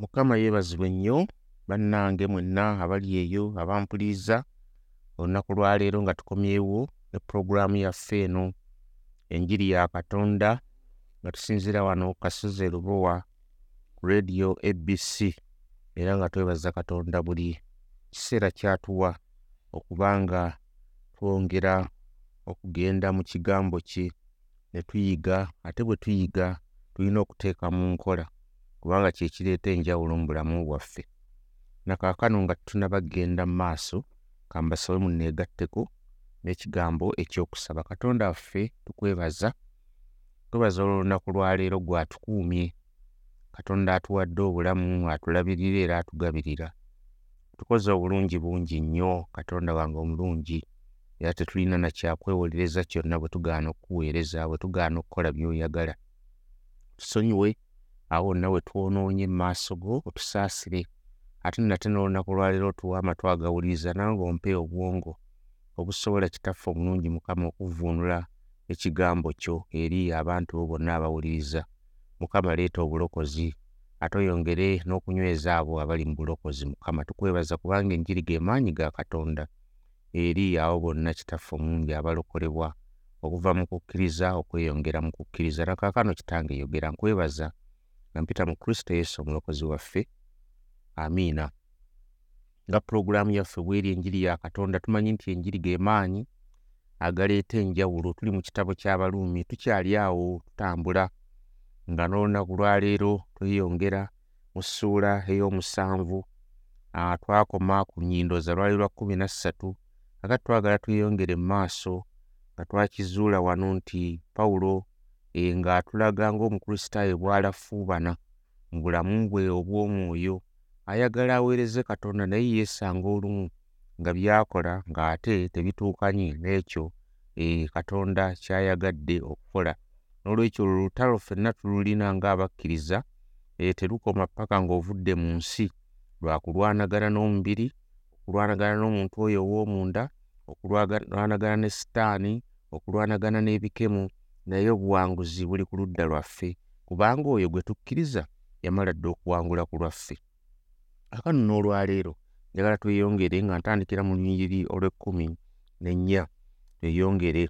mukama yeebazibwe nnyo bannange mwenna abali eyo abampuliriza olunaku lwaleero nga tukomyewo ne pulogulaamu yaffe eno. Enjiri ya katonda nga tusinziira wano ku kasozi e lubowa ku rediyo abc era nga twebaza katonda buli kiseera kyatuwa okuba nga twongera okugenda mu kigambo kye ne tuyiga ate bwe tuyiga tulina okuteeka mu nkola kubanga kye kireeta enjawulo mu bulamu bwaffe. Nakaakano nga tutunaba kgenda mu maaso ka mbasabe munneegatteko n'ekigambo ekyokusaba. Katonda waffe tukwebaza twebaza olw'olunaku lwaleero gwatukuumye. Katonda atuwadde obulamu atulabirira era atugabirira. Tukoze obulungi bungi nnyo katonda wange omulungi era tetulina nakyakwewolereza kyonna bwe tugaana okukuweereza bwe tugaana okukola by'oyagala. Tusonyiwe awo wonna we twonoonye mu maaso go otusaasire. Ate nate n'olunaku lwaleero otuwa amatu agawuliriza nange ompe obwongo obusobola kitaffe omulungi mukama okuvuunula ekigambo kyo eri abantu bo bonna abawuliriza. Mukama leeta obulokozi ate oyongere n'okunyweza abo abali mu bulokozi. Mukama tukwebaza kubanga enjiri ge maanyi ga katonda eri abo bonna kitaffe omulungi abalokolebwa. Okuva mu kukkiriza okweyongera mu kukkiriza nakaakano kitange yogera nkwebaza nga mpita mu kristo yesu omulokozi waffe. Amiina nga pulogulaamu yaffe bweri enjiri ya katonda tumanyi nti enjiri ge maanyi agaleeta enjawulo. Tuli mu kitabo ky'abaluumi tukyali awo tutambula. Nga n'olunaku lwaleero tweyongera mu ssuula ey'omusanvu. Twakoma ku nnyindo za lwali lwa kkumi na ssatu aga twagala tweyongere mu maaso nga twakizuula wano nti pawulo ng'atulaga ng'omukristaayo bw'alafuubana mu bulamu bwe obw'omwoyo ayagala aweereze katonda naye yeesanga olumu nga by'akola ng'ate tebituukanye n'ekyo katonda ky'ayagadde okukola. N'olwekyo olwo lutalo ffenna tululina ng'abakkiriza terukoma paka ng'ovudde mu nsi lwa kulwanagana n'omubiri okulwanagana n'omuntu oyo ow'omunda okulwanagana ne sitaani okulwanagana n'ebikemu naye obuwanguzi buli ku ludda lwaffe kubanga oyo gwe tukkiriza yamala dde okuwangula ku lwaffe. Akano n'olwaleero njagala tweyongere nga ntandikira mu lunyiriri olw'ekkumi n'ennya tweyongere.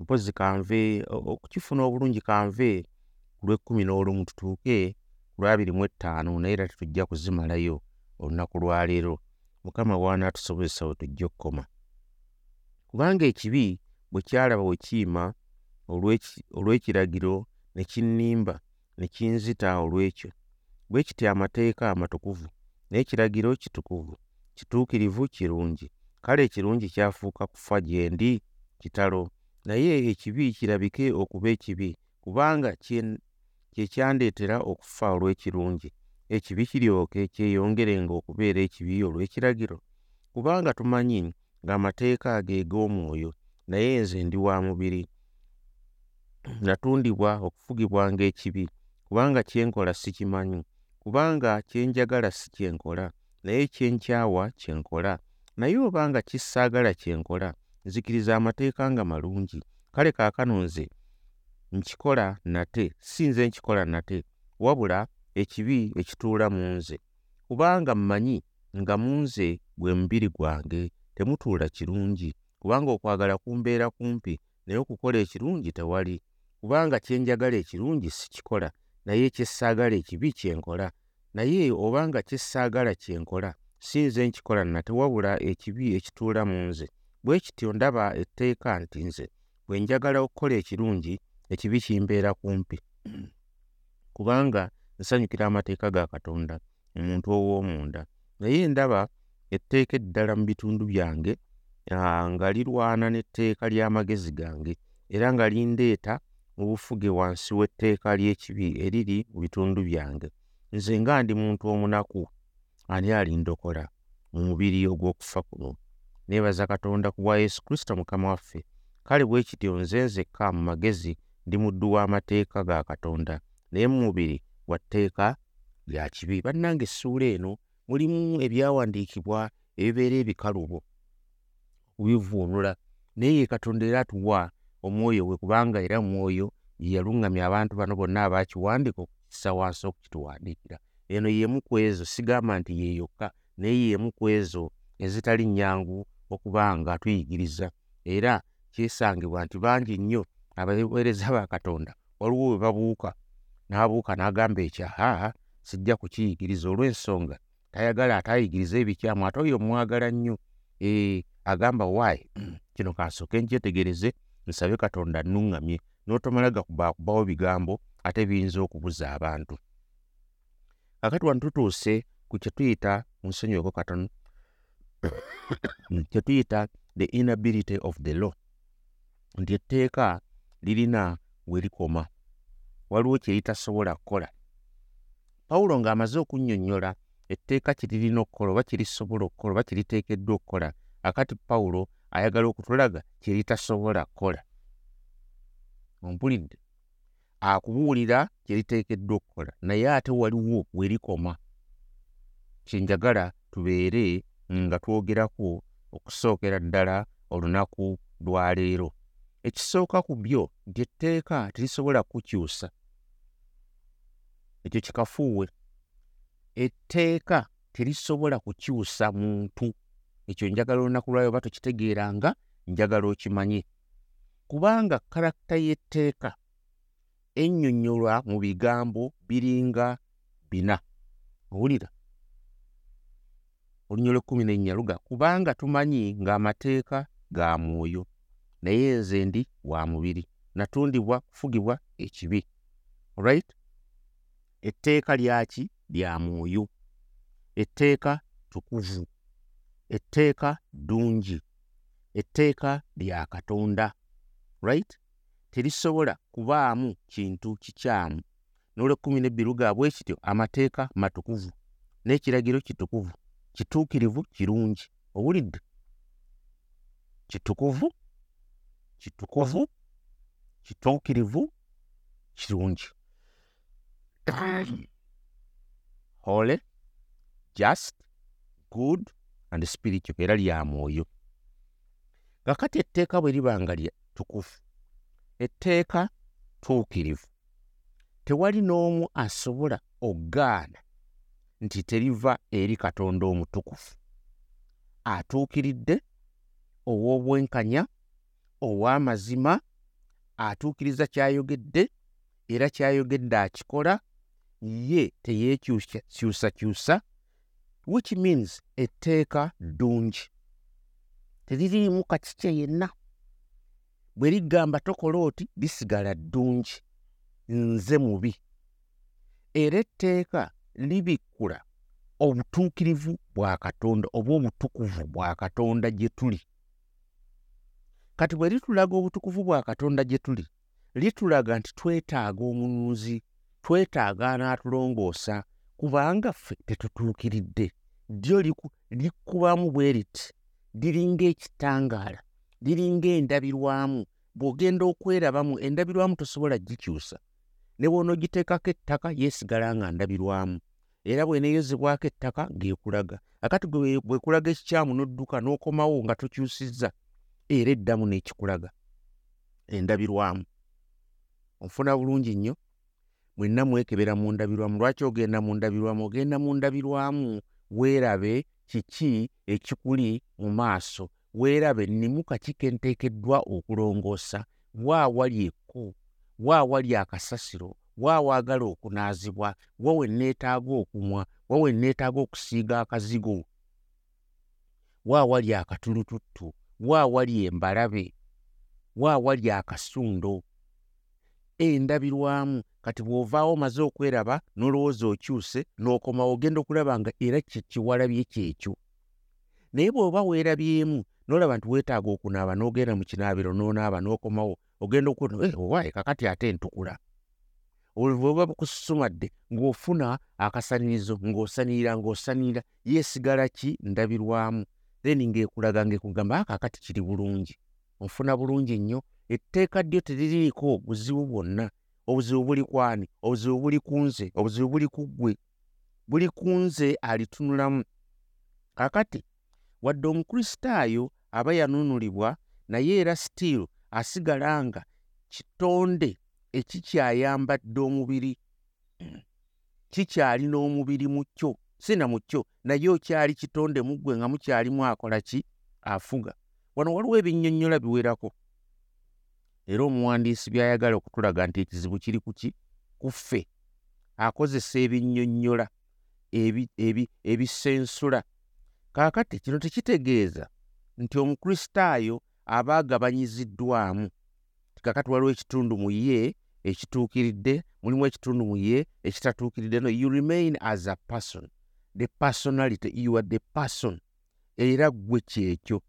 Mpozi kanve okukifuna obulungi kanve ku lw'ekkumi n'olumu tutuuke ku lwabiri mu ettaano naye era tetujja kuzimalayo olunaku lwaleero. Mukama bw'anaatusobozesa we tujja okukoma kubanga ekibi bwe kyalaba we kiyima olw'ekiragiro ne kinnimba ne kinzita olw'ekyo. Bwe kityo amateeka amatukuvu n'ekiragiro kitukuvu kituukirivu kirungi. Kale ekirungi kyafuuka kufa gye ndi kitalo. Naye ekibi kirabike okuba ekibi kubanga kye kyandeetera okufa olw'ekirungi. Ekibi kiryoke kyeyongerenga okubeera ekibi olw'ekiragiro. Kubanga tumanyi ng'amateeka ge g'omwoyo naye nze ndi wa mubiri. Natundibwa okufugibwanga ekibi kubanga kye nkola sikimanyi kubanga kye njagala si kye nkola naye kye nkyawa kye nkola naye obanga kissaagala kye nkola nzikiriza amateeka nga malungi. Kale kaakano nze nkikola nate si nze nkikola nate wabula ekibi ekituula mu nze. Kubanga mmanyi nga mu nze gwe mubiri gwange temutuula kirungi kubanga okwagala kumbeera kumpi naye okukola ekirungi tewali. Kubanga kye njagala ekirungi sikikola naye kyessaagala ekibi kye nkola naye obanga kyessaagala kye nkola si nze nkikola nate wabula ekibi ekituula mu nze. Bwe kityo ndaba etteeka nti nze bwe njagala okukola ekirungi ekibi kimbeera kumpi. Kubanga nsanyukira amateeka ga katonda omuntu ow'omunda. Naye ndaba etteeka eddala mu bitundu byange nga lirwana n'etteeka ly'amagezi gange era nga lindeeta mu bufuge wansi w'etteeka ly'ekibi eriri mu bitundu byange. Nze nga ndi muntu omunaku ani alindokola mu mubiri ogw'okufa kuno? Neebaza katonda ku bwa yesu kristo mukama waffe. Kale bwe kityo nze nzekka mu magezi ndi muddu w'amateeka ga katonda naye mu mubiri gwa tteeka lya kibi. Bannange essuula eno mulimu ebyawandiikibwa ebibeera ebikalubo okubivuunula naye ye katonda era atuwa omwoyo we kubanga era mwoyo ye yaluŋŋamya abantu bano bonna abaakiwandika okukissa wansi okukituwandiikira. Eno yemu ku ezo sigamba nti yeeyokka naye yemu ku ezo ezitali nnyangu okuba nga tuyigiriza. Era kyesangibwa nti bangi nnyo abaweereza ba katonda waliwo we babuuka n'abuuka n'agamba ekyahaa sijja kukiyigiriza olw'ensonga tayagala atayigiriza ebikyamu ate oyo mwagala nnyo agamba waayi kino kansooke nkyetegereze nsabe katonda nnuŋŋamye n'otomala gakubaakubawo bigambo ate biyinza okubuza abantu. Kakati wano tutuuse ku kye tuyita mu nsonyiweko katono kye tuyita the inability of the law. Nti etteeka lirina we likoma waliwo kye litasobola kukola. Pawulo ng'amaze okunnyonnyola etteeka kye lirina okukola oba kirisobola okukola oba kiriteekeddwa okukola akati pawulo ayagala okutulaga kye litasobola kukola. Ompulidde. Akubuulira kye liteekeddwa okukola. Naye ate waliwo we likoma kyenjagala tubeere nga twogerako okusookera ddala olunaku lwaleero ekisooka ku byo nti etteeka terisobola kukyusa. Ekyo kikafuuwe. Etteeka terisobola kukyusa muntu ekyo njagala olunaku lwayo oba tokitegeeranga njagala okimanye. Kubanga karakita y'etteeka ennyonnyolwa mu bigambo biringa bina. Owulira olunya lw'ekkumi n'ennya luga kubanga tumanyi ng'amateeka ga mwoyo naye nze ndi wa mubiri natundibwa kufugibwa ekibi. Olright etteeka lyaki lya mwoyo. Etteeka tukuvu etteeka ddungi. Etteeka lya katonda right? Terisobola kubaamu kintu kikyamu. N'olwekkumi nebbiri lugaa bwe kityo amateeka matukuvu n'ekiragiro kitukuvu kituukirivu kirungi. Owulidde? Kitukuvu kitukuvu kituukirivu kirungi. Hole just good and spiritual era lya mwoyo. Kakati etteeka bwe liba nga lya tukufu etteeka tuukirivu tewali n'omu asobola ogaana nti teriva eri katonda omutukufu. Atuukiridde ow'obwenkanya ow'amazima atuukiriza kyayogedde era kyayogedde akikola ye teyeekyusakyusa which means etteeka ddungi teririimu kakikye yenna. Bwe ligamba tokola oti lisigala ddungi nze mubi. Era etteeka libikkula obutuukirivu bwa katonda oba obutukuvu bwa katonda gye tuli. Kati bwe litulaga obutukuvu bwa katonda gye tuli litulaga nti twetaaga omunuuzi twetaaga anaatulongoosa kubanga ffe tetutuukiridde. Ddyo likkubamu bwe riti liringa ekitangaala liringa endabirwamu bw'ogenda okwerabamu endabirwamu tosobola gikyusa. Ne bw'onoogiteekako ettaka yeesigala nga ndabirwamu. Era bw'eneeyozebwako ettaka ng'ekulaga akati bwekulaga ekikyamu n'odduka n'okomawo nga tokyusizza era eddamu n'ekikulaga. Endabirwamu. Onfuna bulungi nnyo mwenna mwekebera mu ndabirwamu. Lwaki ogenda mu ndabirwamu? Ogenda mu ndabirwamu weerabe kiki ekikuli mu maaso? Weerabe nnimuka ki ke nteekeddwa okulongoosa waawali ekku? Waawali akasasiro? Waawaagala okunaazibwa? Wa we nneetaaga okumwa? Wa we nneetaaga okusiiga akazigo? Waawali akatulututtu? Waawali embalabe? Waawali akasundo endabirwamu. Kati bw'ovaawo omaze okweraba n'olowooza okyuse n'okomawo ogenda okulaba nga era kyekiwalabye kyekyo. Naye bw'oba weerabyemu n'olaba nti weetaaga okunaaba n'ogenda mu kinaabiro n'onaaba n'okomawo ogenda okuona eh, owaaye kakati ate ntukula. Olwoba bukususumadde ng'ofuna akasanirizo ng'osanirira ng'osanirira yeesigala ki ndabirwamu? Then ng'ekulaga ng'ekugamba akakati kiri bulungi. Onfuna bulungi nnyo etteeka ddyo teririiko buzibu bwonna. Obuzibu buli kwani obuzibu buli ku nze? Obuzibu buli ku ggwe? Buli ku nze alitunulamu. Kakati wadde omukristaayo aba yanunulibwa naye era sitiiru asigala nga kitonde ekikyayambadde omubiri. Kikyalina omubiri mu kyo si na mu kyo naye okyali kitonde mu ggwe nga mukyalimu akola ki? Afuga. Wano waliwo ebinnyonnyola biwerako era omuwandiisi by'ayagala okutulaga nti ekizibu kiri ku ki? Ku ffe. Akozesa ebinnyonnyola ebisensula. Kaakati kino tekitegeeza nti omukristaayo aba agabanyiziddwamu. Tikakati waliwo ekitundu mu ye ekituukiridde mulimu ekitundu mu ye ekitatuukiridde. No you remain as a person. The personality you are the person. Era ggwe kyekyo.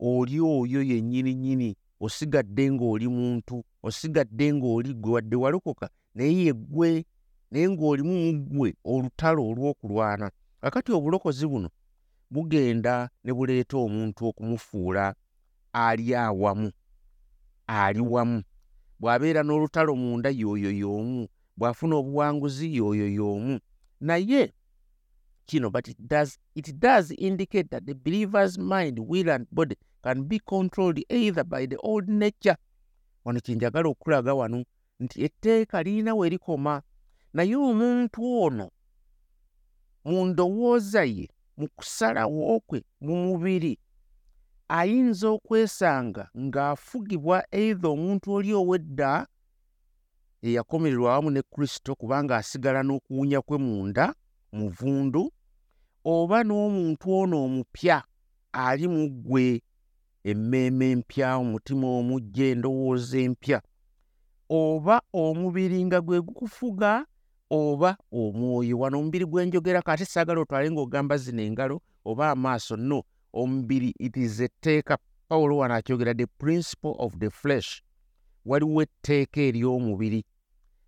Oli oyo yennyini nnyini osigadde ng'oli muntu osigadde ng'oli ggwe wadde walokoka naye yeggwe naye ng'olimu mu ggwe olutalo olw'okulwana. Kakati obulokozi buno bugenda ne buleeta omuntu okumufuula ali awamu ali wamu. Bw'abeera n'olutalo munda y'oyo y'omu bw'afuna obuwanguzi y'oyo y'omu. Naye kino but it does, it does indicate that the believer's mind will and body can be controlled either by the old nature wano kyenjagala okulaga wano nti etteeka lirina we rikoma naye omuntu ono mu ndowooza ye mu kusalawo kwe mu mubiri ayinza okwesanga ng'afugibwa eitha omuntu oli ow'edda eyakomererwa awamu ne kristo kubanga asigala n'okuwunya kwe munda muvundu oba n'omuntu ono omupya ali mu ggwe emmeeme empya omutima omujja endowooza empya. Oba omubiri nga gwe gukufuga oba omwoyo. Wano omubiri gwenjogera kati saagala otwale ng'ogamba zino engalo oba amaaso. No omubiri it is etteeka pawulo wano akyogera the principle of the flesh. Waliwo etteeka ery'omubiri.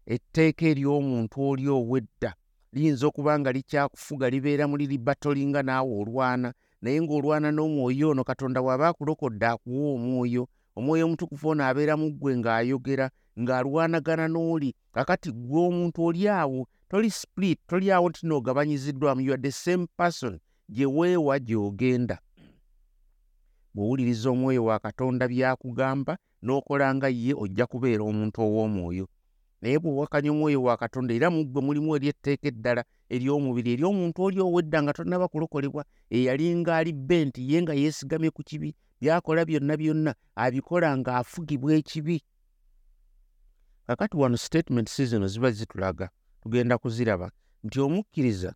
Etteeka ery'omuntu oli ow'edda. Liyinza okuba nga likyakufuga libeera mu liri batolinga naawe olwana naye ng'olwana n'omwoyo ono katonda bw'aba akulokodde akuwa omwoyo omwoyo omutukufu ono abeera mu ggwe ng'ayogera ng'alwanagana n'oli kakati gwe omuntu oli awo toli split toli awo nti noogabanyiziddwamu you are the same person gye weewa gy'ogenda. Bw'owuliriza omwoyo wa katonda by'akugamba n'okola nga ye ojja kubeera omuntu ow'omwoyo naye bw'owakanya omwoyo wa katonda era mu ggwe mulimu eri etteeka eddala ery'omubiri eri omuntu oli ow'edda nga tonnaba kulokolebwa eyali ng'ali bbe nti ye nga yeesigamye ku kibi by'akola byonna byonna abikola ng'afugibwa ekibi. Kakati wano statement si zino ziba zitulaga tugenda kuziraba. Nti omukkiriza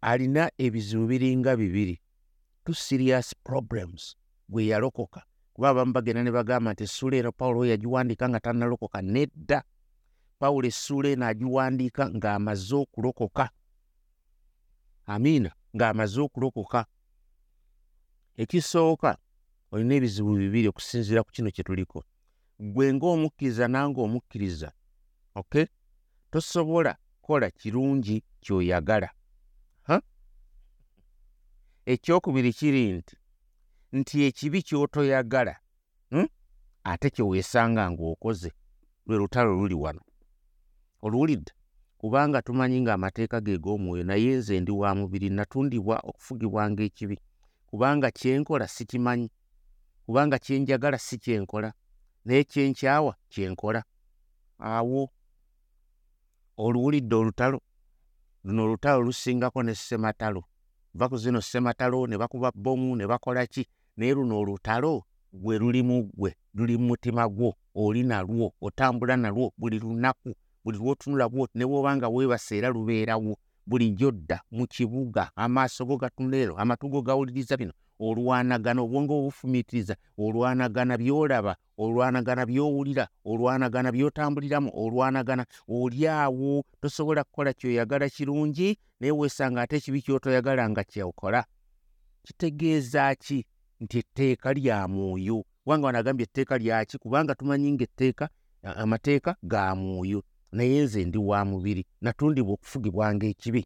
alina ebizibu biringa bibiri. Two serious problems bwe yalokoka. Kuba abamu bagenda ne bagamba nti essuula eno pawulo yagiwandiika nga tannalokoka nedda pawulo essuula eno agiwandiika ng'amaze okulokoka. Amiina ng'amaze okulokoka. Ekisooka olina ebizibu bibiri okusinziira ku kino kye tuliko. Gwe ng'omukkiriza nange omukkiriza ok? Tosobola kukola kirungi ky'oyagala. Ekyokubiri kiri nti nti ekibi ky'otoyagala hmm? ate kyeweesanga ng'okoze lwe lutalo luli wano oluwulidde kubanga tumanyi ng'amateeka ge g'omwoyo naye nze ndi wa mubiri natundibwa okufugibwanga ekibi kubanga kyenkola sikimanyi kubanga kyenjagala si kyenkola naye kyenkyawa kyenkola awo oluwulidde olutalo luno olutalo lusingako ne sematalo va ku zino sematalo ne bakuba bomu ne bakola ki? Naye luno olutalo gwe luli mu ggwe luli mu mutima gwo oli nalwo otambula nalwo buli lunaku buli lwotunula bwoti ne bwoba nga weebasa era lubeerawo bulijjo dda mu kibuga amaaso go gatunulero amatu go gawuliriza bino olwanagana obwongo obufumiitiriza olwanagana byolaba olwanagana byowulira olwanagana byotambuliramu olwanagana oli awo tosobola kukola kyoyagala kirungi naye weesanga ate ekibi kyotoyagala nga kyokola kitegeeza ki nti etteeka lya mwoyo? Kubanga wanagambye etteeka lyaki kubanga tumanyi nga etteeka amateeka ga mwoyo naye nze ndi wa mubiri natundibwa okufugibwanga ekibi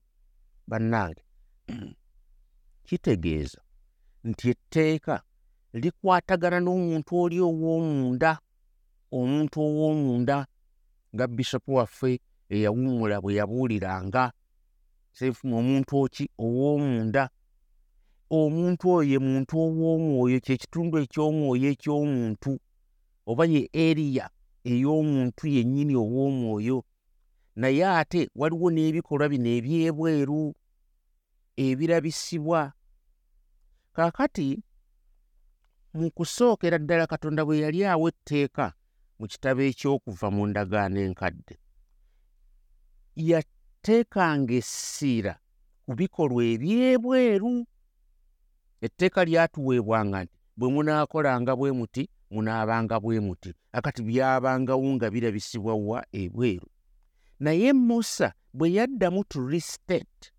bannange. Kitegeeza nti etteeka likwatagana n'omuntu oli ow'omunda omuntu ow'omunda nga bishopu waffe eyawummula bwe yabuuliranga. Sefumu omuntu oki? Ow'omunda. Omuntu oyo ye muntu ow'omwoyo kyekitundu eky'omwoyo eky'omuntu oba ye eriya ey'omuntu yennyini ow'omwoyo naye ate waliwo n'ebikolwa bino ebyebweru ebirabisibwa. Kaakati mu kusookera ddala katonda bwe yali awa etteeka mu kitabo ekyokuva mu ndagaano enkadde yateekanga essiira ku bikolwa ebyebweru. Etteeka lyatuweebwanga nti bwe munaakolanga bwe muti munaabanga bwe muti. Akati byabangawo nga birabisibwa wa? Ebweru. Naye musa bwe yaddamu to restate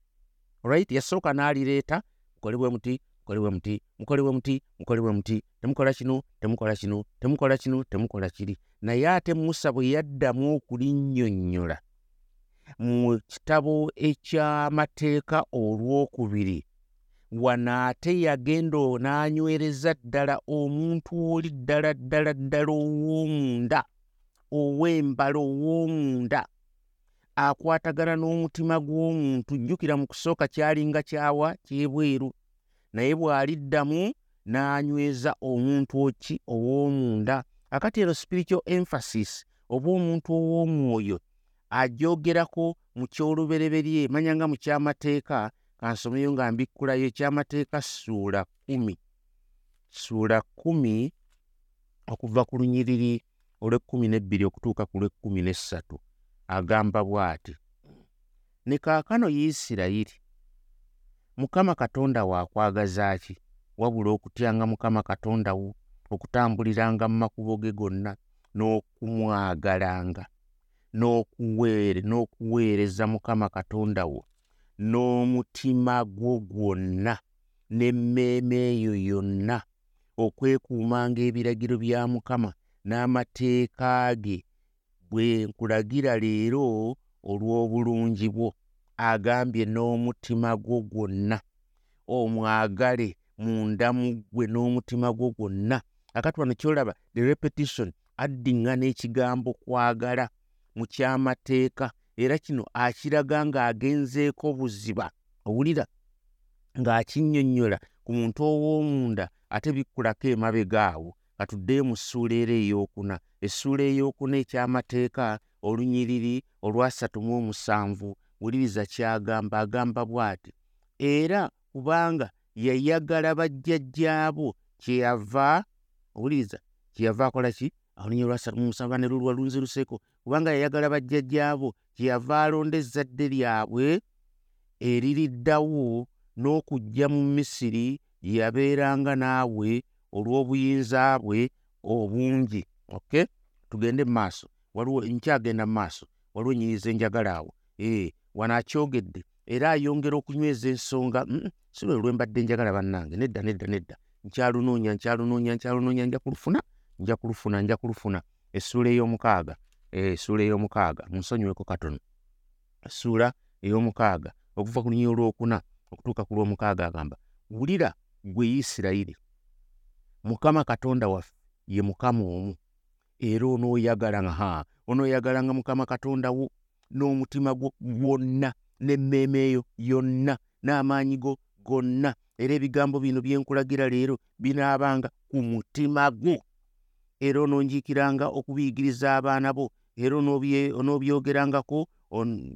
right yasooka n'alireeta mukole bwe muti mukole bwe muti mukole bwe muti mukole bwe muti temukola kino temukola kino temukola kino temukola kiri. Naye ate musa bwe yaddamu okulinnyonnyola mu kitabo eky'amateeka olwokubiri wano ate yagenda n'anywereza ddala omuntu oli ddala ddala ddala ow'omunda ow'embala ow'omunda. Akwatagana n'omutima gw'omuntu jjukira mu kusooka kyalinga kyawa kyebweru naye bw'aliddamu n'anyweza omuntu oki ow'omunda. Akati ero spiritual emphasis oba omuntu ow'omwoyo ajogerako mu kyolubereberye manya nga mu kyamateeka kansomeyo nga mbikkulayo ekyamateeka ssuula kumi ssuula kumi okuva ku lunyiriri olw'ekkumi n'ebbiri okutuuka ku lw'ekkumi n'essatu. Agamba bw'ati ne kaakano isirayiri mukama katonda waakwagaza ki? Wabula okutyanga mukama katonda wo okutambuliranga mu makubo ge gonna n'okumwagalanga n'okuweere n'okuweereza mukama katonda wo n'omutima gwo gwonna n'emmeeme eyo yonna. Okwekuumanga ebiragiro bya mukama n'amateeka ge bwe nkulagira leero olw'obulungi bwo. Agambye n'omutima gwo gwonna. Omwagale mundamu ggwe n'omutima gwo gwonna. Akati wano kyolaba the repetition addiŋŋa n'ekigambo kwagala mu kyamateeka era kino akiraga ng'agenzeeko buziba owulira? Ng'akinnyonnyola ku muntu ow'omunda ate bikkulako emabega awo katuddeyo mu ssuula era eyokuna. Essuula eyokuna ekyamateeka olunyiriri olwasatu mu omusanvu wuliriza kyagamba agamba bw'ati era kubanga yayagala bajjajjaabo kyeyava owuliriza kyeyava akola ki? Olunyiri olwasatu mu musanvu ne lulwa lunzi luseeko kubanga yayagala bajjajjaabo kyeyava alonda ezzadde lyabwe eririddawo n'okujja mu misiri yabeeranga naawe olw'obuyinza bwe obungi. Ok? Tugende mumaaso waliwo nkyagenda mumaaso waliwo enyiriza enjagala awo. Wano akyogedde. Era ayongera okunyweza ensonga si lwe lwembadde njagala bannange. Nedda nedda nedda. Nkyalunoonya nkyalunoonya nkyalunoonya nja kulufuna nja kulufuna nja kulufuna. Essuula ey'omukaaga essuula ey'omukaaga munsonyiweko katono. Essuula ey'omukaaga okuva ku lunyiri olwokuna okutuuka ku lw'omukaaga agamba wulira gwe isirayiri mukama katonda waffe ye mukama omu. Era onooyagalanga ha onooyagalanga mukama katonda wo n'omutima gwo gwonna n'emmeeme eyo yonna n'amaanyi go gonna. Era ebigambo bino bye nkulagira leero binaabanga ku mutima gwo. Era ononjiikiranga okubiyigiriza abaana bo era onoobyongerangako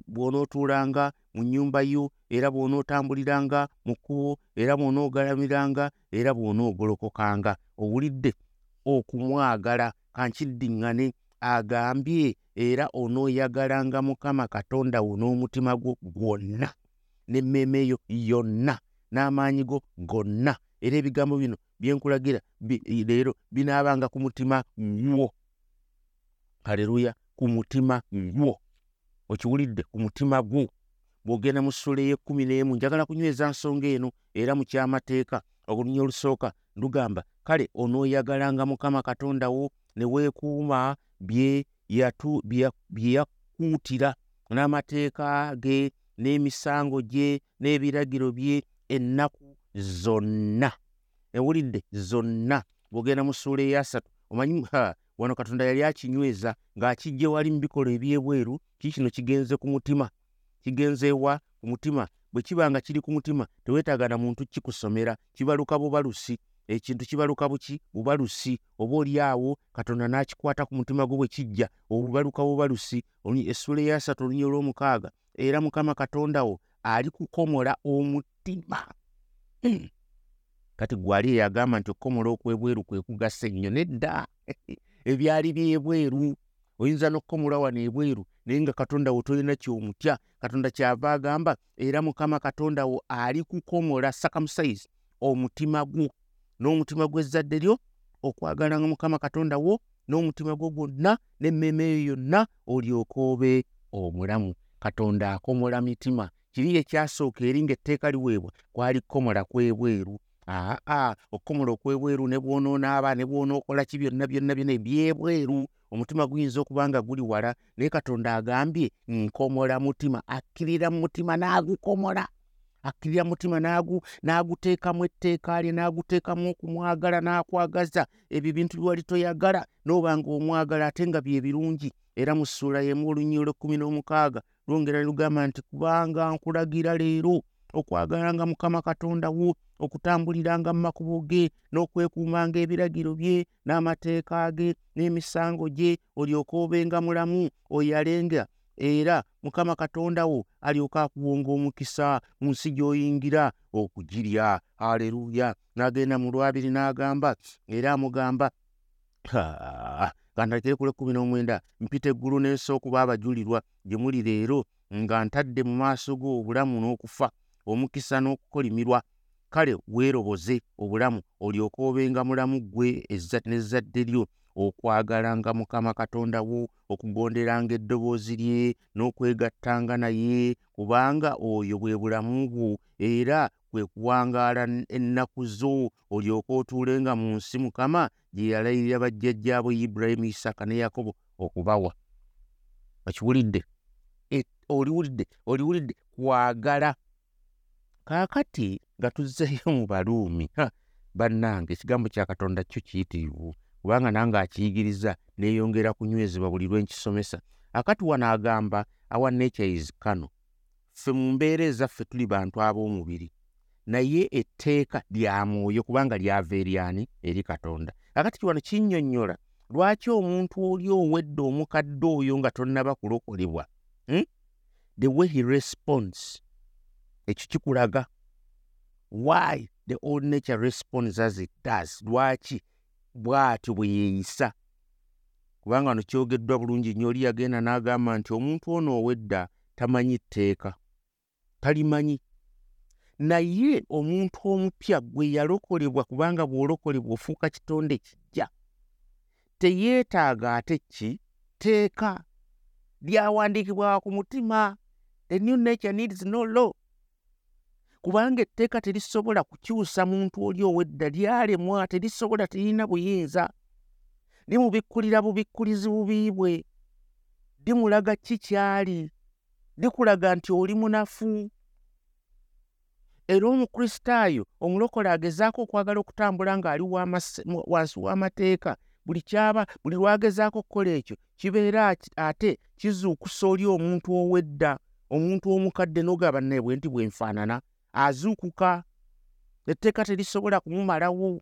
bw'onootuulanga mu nnyumba yo era bw'onootambuliranga mu kkubo era bw'onoogalamiranga era bw'onoogolokokanga owulidde okumwagala kankiddiŋŋane agambye era onooyagalanga mukama katonda wo n'omutima gwo gwonna n'emmeeme eyo yonna n'amaanyi go gonna. Era ebigambo bino bye nkulagira leero binaabanga ku mutima gwo. Haleluya ku mutima gwo okiwulidde ku mutima gwo. Bw'ogenda mu ssula ey'ekkumi n'emu njagala kunyweza nsonga eno era mu kyamateeka olunya olusooka lugamba kale onooyagalanga mukama katonda wo ne weekuuma bye yakuutira n'amateeka ge n'emisango gye n'ebiragiro bye ennaku zonna. Ewulidde zonna. Bw'ogenda mu ssuula eyasatu omanyi wano katonda yali akinyweza ng'akijje wali mu bikolwa ebyebweru kii kino kigenze ku mutima kigenzeewa ku mutima? Bwe kiba nga kiri ku mutima teweetaaga na muntu kikusomera kibaluka bubalusi. Ekintu kibaluka buki? Bubalusi. Oba oli awo katonda n'akikwata ku mutima gwo bwe kijja obubaluka bubalusi. Essula eyasatu olunyi olw'omukaaga era mukama katonda wo ali kukomola omutima. Hmm. kati gwali eyagamba nti okukomola okwebweru kwe kugasa ennyo nedda ebyali byebweru oyinza n'okukomola wano ebweru naye nga katonda wo tolina kyomutya katonda kyava agamba era mukama katonda wo ali kukomola sakamusayizi omutima gwo n'omutima gw'ezzadde lyo okwagalanga mukama katonda wo n'omutima gwo gwonna n'emmeeme eyo yonna olyoka obe omulamu. Katonda akomola mitima. Kiri ekyasooka eri ng'etteeka liweebwa kwali kukomola kwebweru aa okukomola okwebweru ne bw'onoonaaba ne bw'onookola ki byonna byonna byonna ebyebweru. Omutima guyinza okuba nga guli wala. Naye katonda agambye nkomola mutima. Akkirira mu mutima n'agukomola. Akkirira mutima n'aguteekamu etteeka lye n'aguteekamu okumwagala n'akwagaza ebyo bintu byewali toyagala. N'oba nga omwagala ate nga bye birungi. Era mu ssuula yemu olunyi olw'ekkumi n'omukaaga lwongera lugamba nti kubanga nkulagira leero okwagalanga mukama katonda wo okutambuliranga mu makubo ge n'okwekuumanga ebiragiro bye n'amateeka ge n'emisango gye olyoka obenga mulamu oyalenga. Era mukama katonda wo alyoka akuwonga omukisa mu nsi gy'oyingira okugirya. Aleluya n'agenda mu lwabiri n'agamba era amugamba kandakire kule kkumi n'omwenda mpita eggulu n'ensi okuba abajulirwa gye muli leero nga ntadde mu maaso go obulamu n'okufa omukisa n'okukolimirwa kale weeroboze obulamu olyoka obenga mulamu ggwe n'ezzadde lyo okwagalanga mukama katonda wo okugonderanga eddoboozi lye n'okwegattanga naye kubanga oyo bwe bulamu bwo era kwe kuwangaala ennaku zo olyoka otuulenga mu nsi mukama gye yalayirira bajjajjaabo ibulayimu isaaka ne yakobo okubawa. Okiwulidde? E, oliwulidde oliwulidde kwagala kaakati nga tuzzeeyo mu baluumi bannange ekigambo kya katonda kyo kiyitirivu kubanga nange akiyigiriza neeyongera kunywezebwa buli lwe nkisomesa. Akati wano agamba awa nature is kano ffe mu mbeera ezaffe tuli bantu ab'omubiri. Naye etteeka lya mwoyo kubanga lyava eryani eri katonda. Akati kiwano kinnyonnyola lwaki omuntu oli owedde omukadde oyo nga tonnaba kulokolebwa? Hmm? the way he responds ekyo kikulaga why the old nature responds as it does? Lwaki bw'atyo bwe yeeyisa? Kubanga wano kyogeddwa bulungi nnyo oli yagenda n'agamba nti omuntu ono owedda tamanyi tteeka talimanyi. Naye omuntu omupya gwe yalokolebwa kubanga bw'olokolebwa ofuuka kitonde kijja teyeetaaga ate ki? Teeka lyawandiikibwa ku mutima. The new nature needs no law kubanga etteeka terisobola kukyusa muntu oli ow'edda lyalemwa terisobola terina buyinza. Limubikkulira bubikkulizi bubi bwe. Limulaga ki kyali? Likulaga nti oli munafu. Era omukristaayo omulokole agezaako okwagala okutambula ng'ali wansi w'amateeka buli kyaba buli lwagezaako okukola ekyo kibeera ate kizuukusa oli omuntu ow'edda. Omuntu omukadde n'ogaba naye bwe nti bwenfaanana azuukuka etteeka terisobola kumumalawo.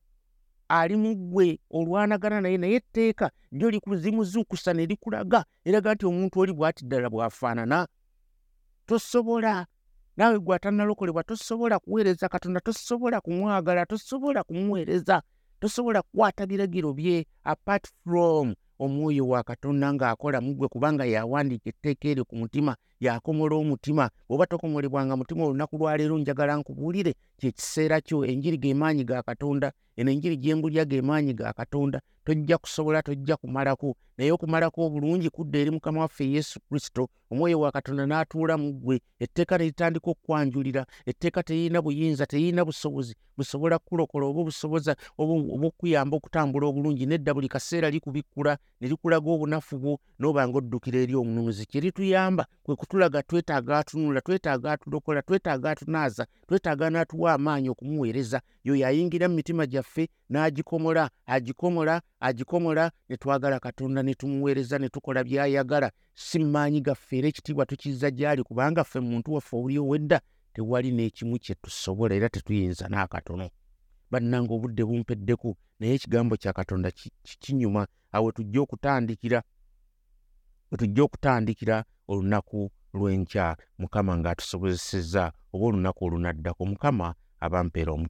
Ali mu ggwe olwanagana naye naye etteeka lyo likuzimuzuukusa ne likulaga eraga nti omuntu oli bw'ati ddala bw'afaanana. Tosobola naawe gwe atannalokolebwa tosobola kuweereza katonda tosobola kumwagala tosobola kumuweereza tosobola kukwata biragiro bye apart from omwoyo wa katonda ng'akola mu ggwe kubanga yawandiika etteeka eryo ku mutima yakomola omutima bw'oba tokomolebwanga mutima olunaku lwaleero njagala nkubuulire kyekiseera kyo enjiri g'emaanyi ga katonda eno enjiri gyembulya g'emaanyi ga katonda tojja kusobola tojja kumalako. Naye okumalako obulungi kudda eri mukama waffe yesu kristo. Omwoyo wa katonda n'atuula mu ggwe. Etteeka ne litandika okukwanjulira etteeka terina buyinza terina busobozi busobola kukulokola oba obusoboza oba okuyamba okutambula obulungi nedda buli kaseera likubikkula ne likulaga obunafu bwo n'oba nga oddukira eri omununuzi. Kye lituyamba kwe kutulaga twetaaga atunula twetaaga atulokola twetaaga atunaaza twetaaga n'atuwa amaanyi okumuweereza. Yoyo ayingira mu mitima gyaffe n'agikomola agikomola agikomola ne twagala katonda ne tumuweereza ne tukola by'ayagala. Si maanyi gaffe era ekitiibwa tukizza gy'ali kubanga ffe muntu waffe oli owedda tewali n'ekimu kye tusobola era tetuyinza n'akatono. Bannanga obudde bumpeddeku naye ekigambo kya katonda kinyuma awe tujja okutandikira we tujja okutandikira olunaku lw'enkya. Mukama ng'atusobozesezza oba olunaku olunaddako mukama abampeera omu